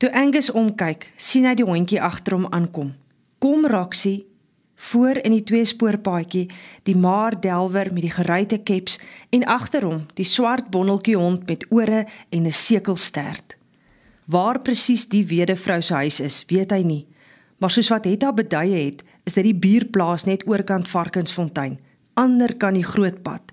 Toe Angus omkyk, sien hy die hondjie agter hom aankom. Kom Roxy, voor in die tweespoorpaadjie, die maar delwer met die geruite keps en agter hom die swart bondeltjie hond met ore en 'n sekelstert. Waar presies die wedevrou se huis is, weet hy nie. Maar soos wat Hetta beduie het, is dit die buurplaas net oorkant Varkensfontein, ander kan die groot pad.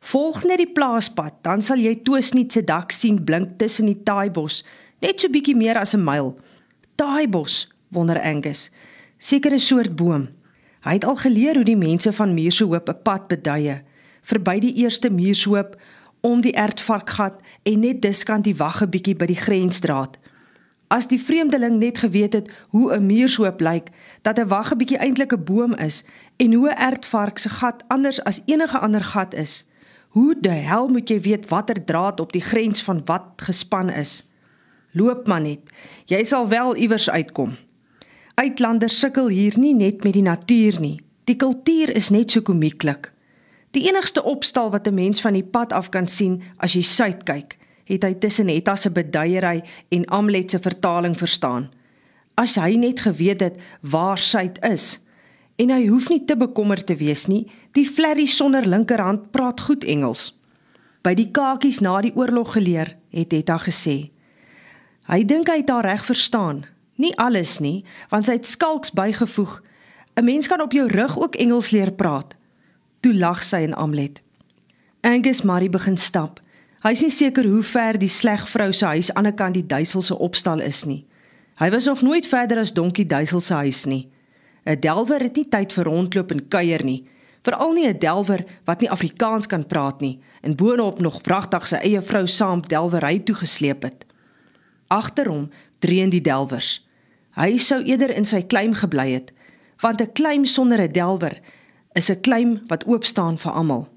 Volg net die plaaspad, dan sal jy Toosniet se dak sien blink tussen die taaibos, net so bietjie meer as 'n myl. Taaibos, wonder Angus. Seker 'n soort boom. Hy het al geleer hoe die mense van Muurshoop 'n pad beduie, verby die eerste Muurshoop om die Ertvarkgat en net diskant die wag 'n bietjie by die grensdraad. As die vreemdeling net geweet het hoe 'n Muurshoop lyk, dat 'n wag 'n bietjie eintlik 'n boom is en hoe 'n Ertvark se gat anders as enige ander gat is. Hoe die hel moet jy weet watter draad op die grens van wat gespan is? Loop maar net. Jy sal wel iewers uitkom. Uitlanders sukkel hier nie net met die natuur nie. Die kultuur is net so komieklik. Die enigste opstal wat 'n mens van die pad af kan sien as jy suid kyk, het hy tussen Hetta se beduiery en Amlet se vertaling verstaan. As hy net geweet het waar suid is en hy hoef nie te bekommerd te wees nie, die flerry sonder linkerhand praat goed Engels. By die kakies na die oorlog geleer, het Hetta gesê. Hy dink hy het haar reg verstaan, Nie alles nie, want sy het skalks bygevoeg. 'n Mens kan op jou rug ook Engels leer praat. Toe lag sy en Amlet. Angus Marie begin stap. Hy is nie seker hoe ver die sleg vrou se huis aan die kant die duisel se opstal is nie. Hy was nog nooit verder as Donkie Duisel se huis nie. 'n Delwer het nie tyd vir rondloop en kuier nie, veral nie 'n delwer wat nie Afrikaans kan praat nie en boonop nog vragtig sy eie vrou saam delwery toe gesleep het. Agter hom dreun die delwers. Hy sou eerder in sy kleim gebly het, want 'n kleim sonder 'n delwer is 'n kleim wat oop staan vir almal.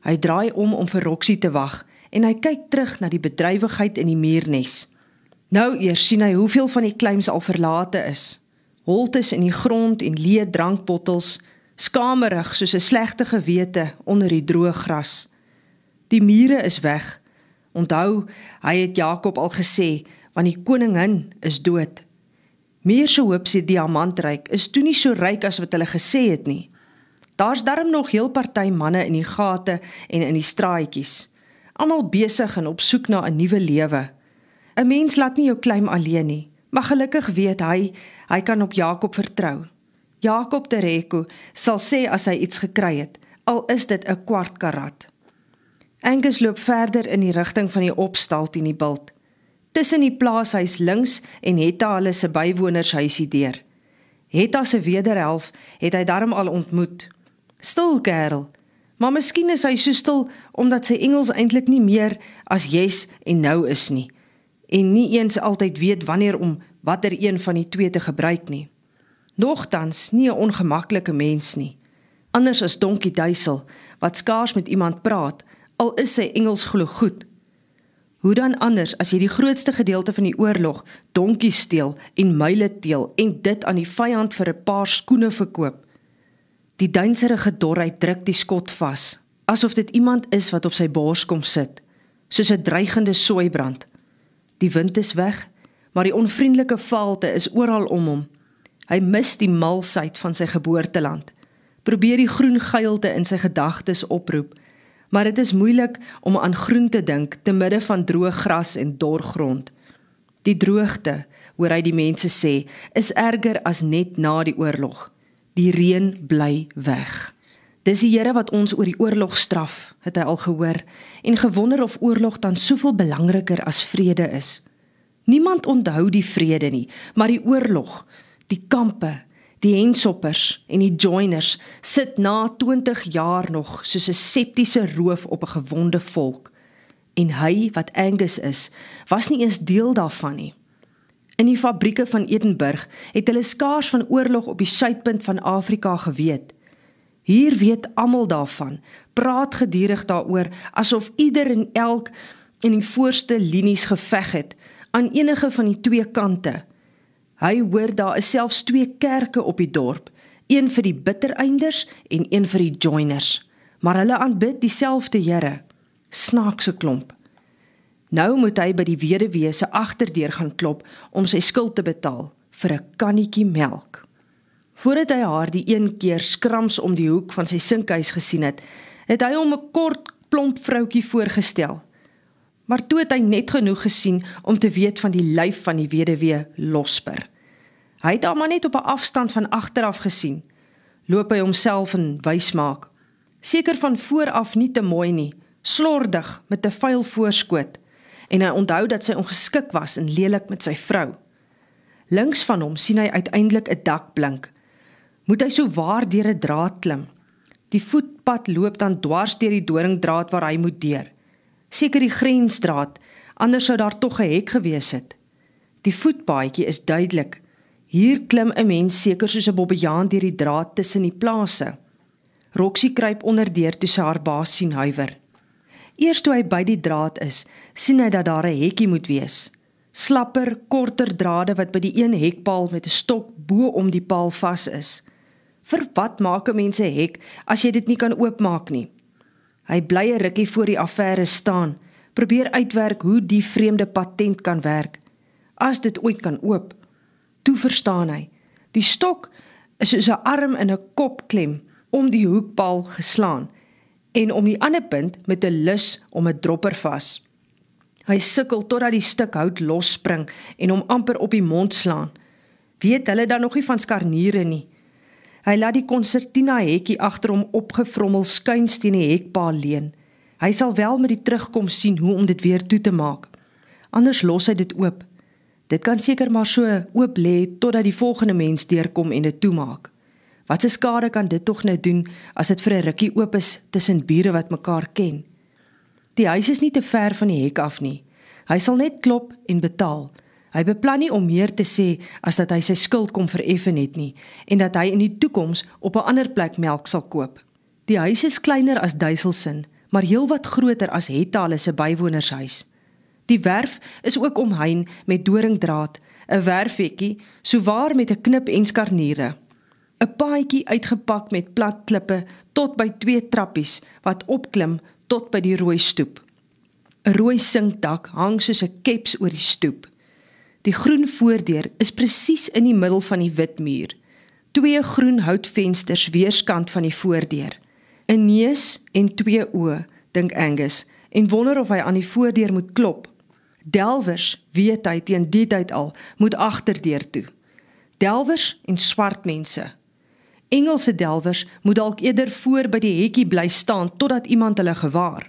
Hy draai om om vir Roxie te wag en hy kyk terug na die bedrywigheid in die muurnes. Nou eers sien hy hoeveel van die kleims al verlate is. Holtes in die grond en leë drankbottels, skamerig soos 'n slegte gewete onder die droë gras. Die mure is weg. Onthou, hy het Jakob al gesê, want die koningin is dood. Meer se hoop se diamantryk is toe nie so ryk as wat hulle gesê het nie. Daar's darm nog heel party manne in die gate en in die straatjies. Almal besig en op soek na 'n nuwe lewe. 'n Mens laat nie jou klein alleen nie, maar gelukkig weet hy hy kan op Jakob vertrou. Jakob Tereko sal sê as hy iets gekry het, al is dit 'n kwart karat. Angus loop verder in die rigting van die opstal teen die bult tussen die plaashuis links en Hetta hulle se bywoners huisie deur. Hetta se wederhelf het hy darm al ontmoet. Stil kerel. Maar miskien is hy so stil omdat sy Engels eintlik nie meer as yes en no is nie en nie eens altyd weet wanneer om watter een van die twee te gebruik nie. Nogtans nie 'n ongemaklike mens nie. Anders as Donkie Duisel wat skaars met iemand praat al is sy Engels glo goed. Hoe dan anders as jy die grootste gedeelte van die oorlog donkies steel en myle teel en dit aan die vyand vir 'n paar skoene verkoop? Die duinserige dorheid druk die skot vas, asof dit iemand is wat op sy bors kom sit, soos 'n dreigende soeibrand. Die wind is weg, maar die onvriendelike vaalte is oral om hom. Hy mis die malsheid van sy geboorteland. Probeer die groen geilte in sy gedagtes oproep maar dit is moeilik om aan groen te dink te midde van droë gras en dor grond. Die droogte, hoor hy die mense sê, is erger as net na die oorlog. Die reën bly weg. Dis die Here wat ons oor die oorlog straf, het hy al gehoor en gewonder of oorlog dan soveel belangriker as vrede is. Niemand onthou die vrede nie, maar die oorlog, die kampe, Die hensoppers en die joiners sit na 20 jaar nog soos 'n septiese roof op 'n gewonde volk. En hy wat Angus is, was nie eens deel daarvan nie. In die fabrieke van Edenburg het hulle skaars van oorlog op die suidpunt van Afrika geweet. Hier weet almal daarvan, praat gedurig daaroor asof ieder en elk in die voorste linies geveg het aan enige van die twee kante Hy hoor daar is selfs twee kerke op die dorp, een vir die bittereinders en een vir die joiners, maar hulle aanbid dieselfde Here. Snaakse klomp. Nou moet hy by die weduwee se agterdeur gaan klop om sy skuld te betaal vir 'n kannetjie melk. Voordat hy haar die een keer skrams om die hoek van sy sinkhuis gesien het, het hy hom 'n kort, plomp vroutjie voorgestel. Maar toe het hy net genoeg gesien om te weet van die lyf van die weduwee Losper. Hy het haar maar net op 'n afstand van agteraf gesien. Loop hy homself en wys maak. Seker van voor af nie te mooi nie, slordig met 'n vuil voorskoot en hy onthou dat sy ongeskik was en lelik met sy vrou. Links van hom sien hy uiteindelik 'n dak blink. Moet hy so waar deur 'n draad klim? Die voetpad loop dan dwars deur die doringdraad waar hy moet deur. Seker die grensdraad, anders sou daar tog 'n hek gewees het. Die voetpaadjie is duidelik. Hier klim 'n mens seker soos 'n bobbejaan deur die draad tussen die plase. Roxie kruip onderdeur toe sy haar baas sien huiwer. Eers toe hy by die draad is, sien hy dat daar 'n hekkie moet wees. Slapper, korter drade wat by die een hekpaal met 'n stok bo om die paal vas is. Vir wat maak 'n mens 'n hek as jy dit nie kan oopmaak nie? Hy bly 'n rukkie voor die affære staan, probeer uitwerk hoe die vreemde patent kan werk. As dit ooit kan oop, toe verstaan hy. Die stok is soos 'n arm in 'n kop klem om die hoekpaal geslaan en om die ander punt met 'n lus om 'n dropper vas. Hy sukkel totdat die stuk hout losspring en hom amper op die mond slaan. Weet hulle dan nog nie van skarniere nie. Hy laat die konsertina hekkie agter hom opgevrommel skuins teen die hekpaal leun. Hy sal wel met die terugkom sien hoe om dit weer toe te maak. Anders los hy dit oop. Dit kan seker maar so oop lê totdat die volgende mens deurkom en dit toemaak. Wat se skade kan dit tog nou doen as dit vir 'n rukkie oop is tussen bure wat mekaar ken? Die huis is nie te ver van die hek af nie. Hy sal net klop en betaal. Hy beplan nie om meer te sê as dat hy sy skuld kom vereffen het nie en dat hy in die toekoms op 'n ander plek melk sal koop. Die huis is kleiner as Duiselsin, maar heelwat groter as Hetta se bywonershuis. Die werf is ook omheind met doringdraad, 'n werfhekkie, souwaar met 'n knip en skarniere. 'n paadjie uitgepak met plat klippe tot by twee trappies wat opklim tot by die rooi stoep. 'n Rooi sinkdak hang soos 'n keps oor die stoep. Die groen voordeur is presies in die middel van die wit muur. Twee groen houtvensters weerskant van die voordeur. 'n Neus en twee oë, dink Angus, en wonder of hy aan die voordeur moet klop. Delwers, weet hy teen die tyd al, moet agterdeur toe. Delwers en swart mense Engelse delwers moet dalk eerder voor by die hekkie bly staan totdat iemand hulle gewaar.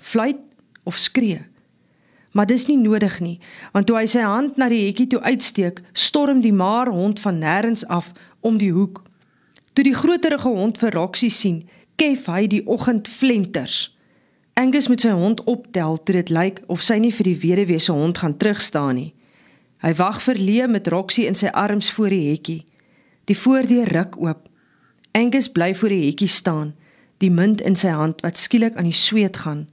Fluit of skree. Maar dis nie nodig nie, want toe hy sy hand na die hekkie toe uitsteek, storm die maar hond van nêrens af om die hoek. Toe die groterige hond vir Roxie sien, kef hy die oggend flenters. Angus moet sy hond optel toe dit lyk of sy nie vir die weduwee se hond gaan terugstaan nie. Hy wag verleë met Roxie in sy arms voor die hekkie. Die voordeur ruk oop. Angus bly voor die hekkie staan, die munt in sy hand wat skielik aan die sweet gaan.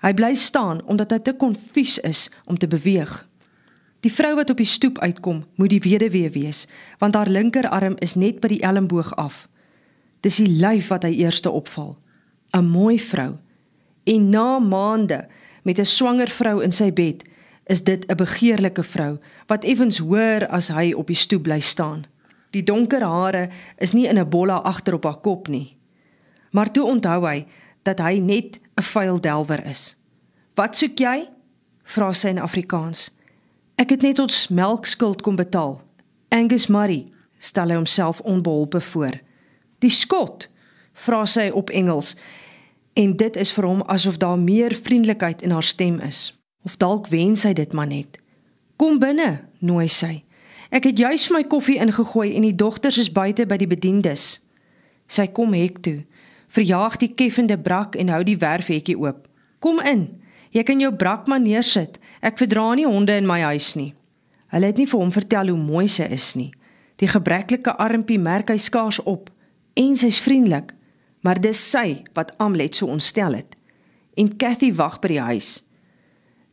Hy bly staan omdat hy te konfuus is om te beweeg. Die vrou wat op die stoep uitkom, moet die weduwee wees, want haar linkerarm is net by die elmboog af. Dis die lyf wat hy eerste opval. 'n Mooi vrou. En na maande met 'n swanger vrou in sy bed, is dit 'n begeerlike vrou wat effens hoër as hy op die stoep bly staan. Die donker hare is nie in 'n bolla agter op haar kop nie. Maar toe onthou hy dat hy net 'n vuil delwer is. "Wat soek jy?" vra sy in Afrikaans. "Ek het net ons melkskuld kom betaal." Angus Murray stel homself onbeholpe voor. "Die skot?" vra sy op Engels. En dit is vir hom asof daar meer vriendelikheid in haar stem is. Of dalk wens hy dit maar net. "Kom binne," nooi sy. Ek het juis my koffie ingegooi en die dogters is buite by die bediendes. Sy kom hek toe, verjaag die keffende brak en hou die werfhekkie oop. Kom in. Jy kan jou brak maar neersit. Ek verdra nie honde in my huis nie. Hulle het nie vir hom vertel hoe mooi sy is nie. Die gebreklike armpie merk hy skaars op en sy's vriendelik, maar dis sy wat Amlet so ontstel het. En Cathy wag by die huis.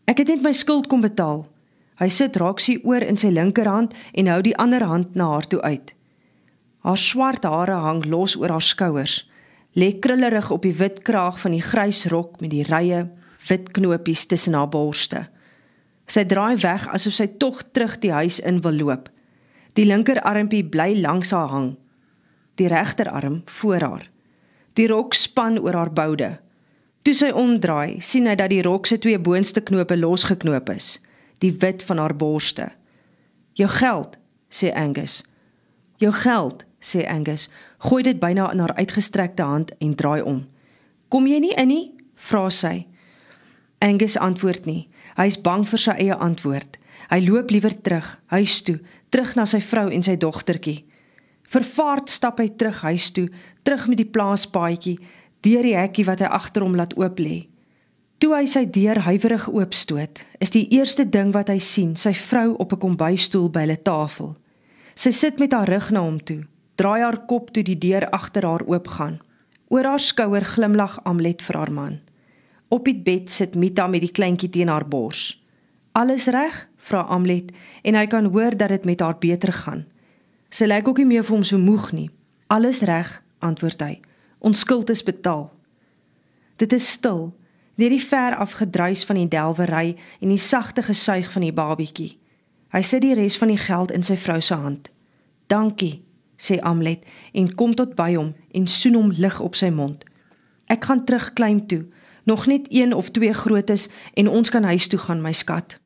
Ek het net my skuld kom betaal. Hy sit Roxie oor in sy linkerhand en hou die ander hand na haar toe uit. Haar swart hare hang los oor haar skouers, lê krullerig op die wit kraag van die grys rok met die rye wit knopies tussen haar borste. Sy draai weg asof sy tog terug die huis in wil loop. Die linkerarmpie bly langs haar hang. Die regterarm voor haar. Die rok span oor haar boude. Toe sy omdraai, sien hy dat die rok se twee boonste knope losgeknoop is, die wit van haar borste. "Jou geld," sê Angus. "Jou geld," sê Angus, gooi dit byna in haar uitgestrekte hand en draai om. "Kom jy nie in nie?" vra sy. Angus antwoord nie. Hy is bang vir sy eie antwoord. Hy loop liewer terug, huis toe, terug na sy vrou en sy dogtertjie. Vervaard stap hy terug huis toe, terug met die plaaspaadjie, deur die hekkie wat hy agter hom laat oop lê. Toe hy sy deur huiwerig oopstoot, is die eerste ding wat hy sien, sy vrou op 'n kombuisstoel by 'n tafel. Sy sit met haar rug na hom toe, draai haar kop toe die deur agter haar oopgaan. Oor haar skouer glimlag Amlet vir haar man. Op die bed sit Mita met die kleintjie teen haar bors. "Alles reg?" vra Amlet en hy kan hoor dat dit met haar beter gaan. Sy lyk ook nie meer vir hom so moeg nie. "Alles reg," antwoord hy. "Ons skuld is betaal." Dit is stil, net die ver afgedruis van die delwery en die sagte gesuig van die babietjie. Hy sit die res van die geld in sy vrou se hand. "Dankie," sê Amlet en kom tot by hom en soen hom lig op sy mond. "Ek gaan terug klein toe." nog net een of twee grootes en ons kan huis toe gaan my skat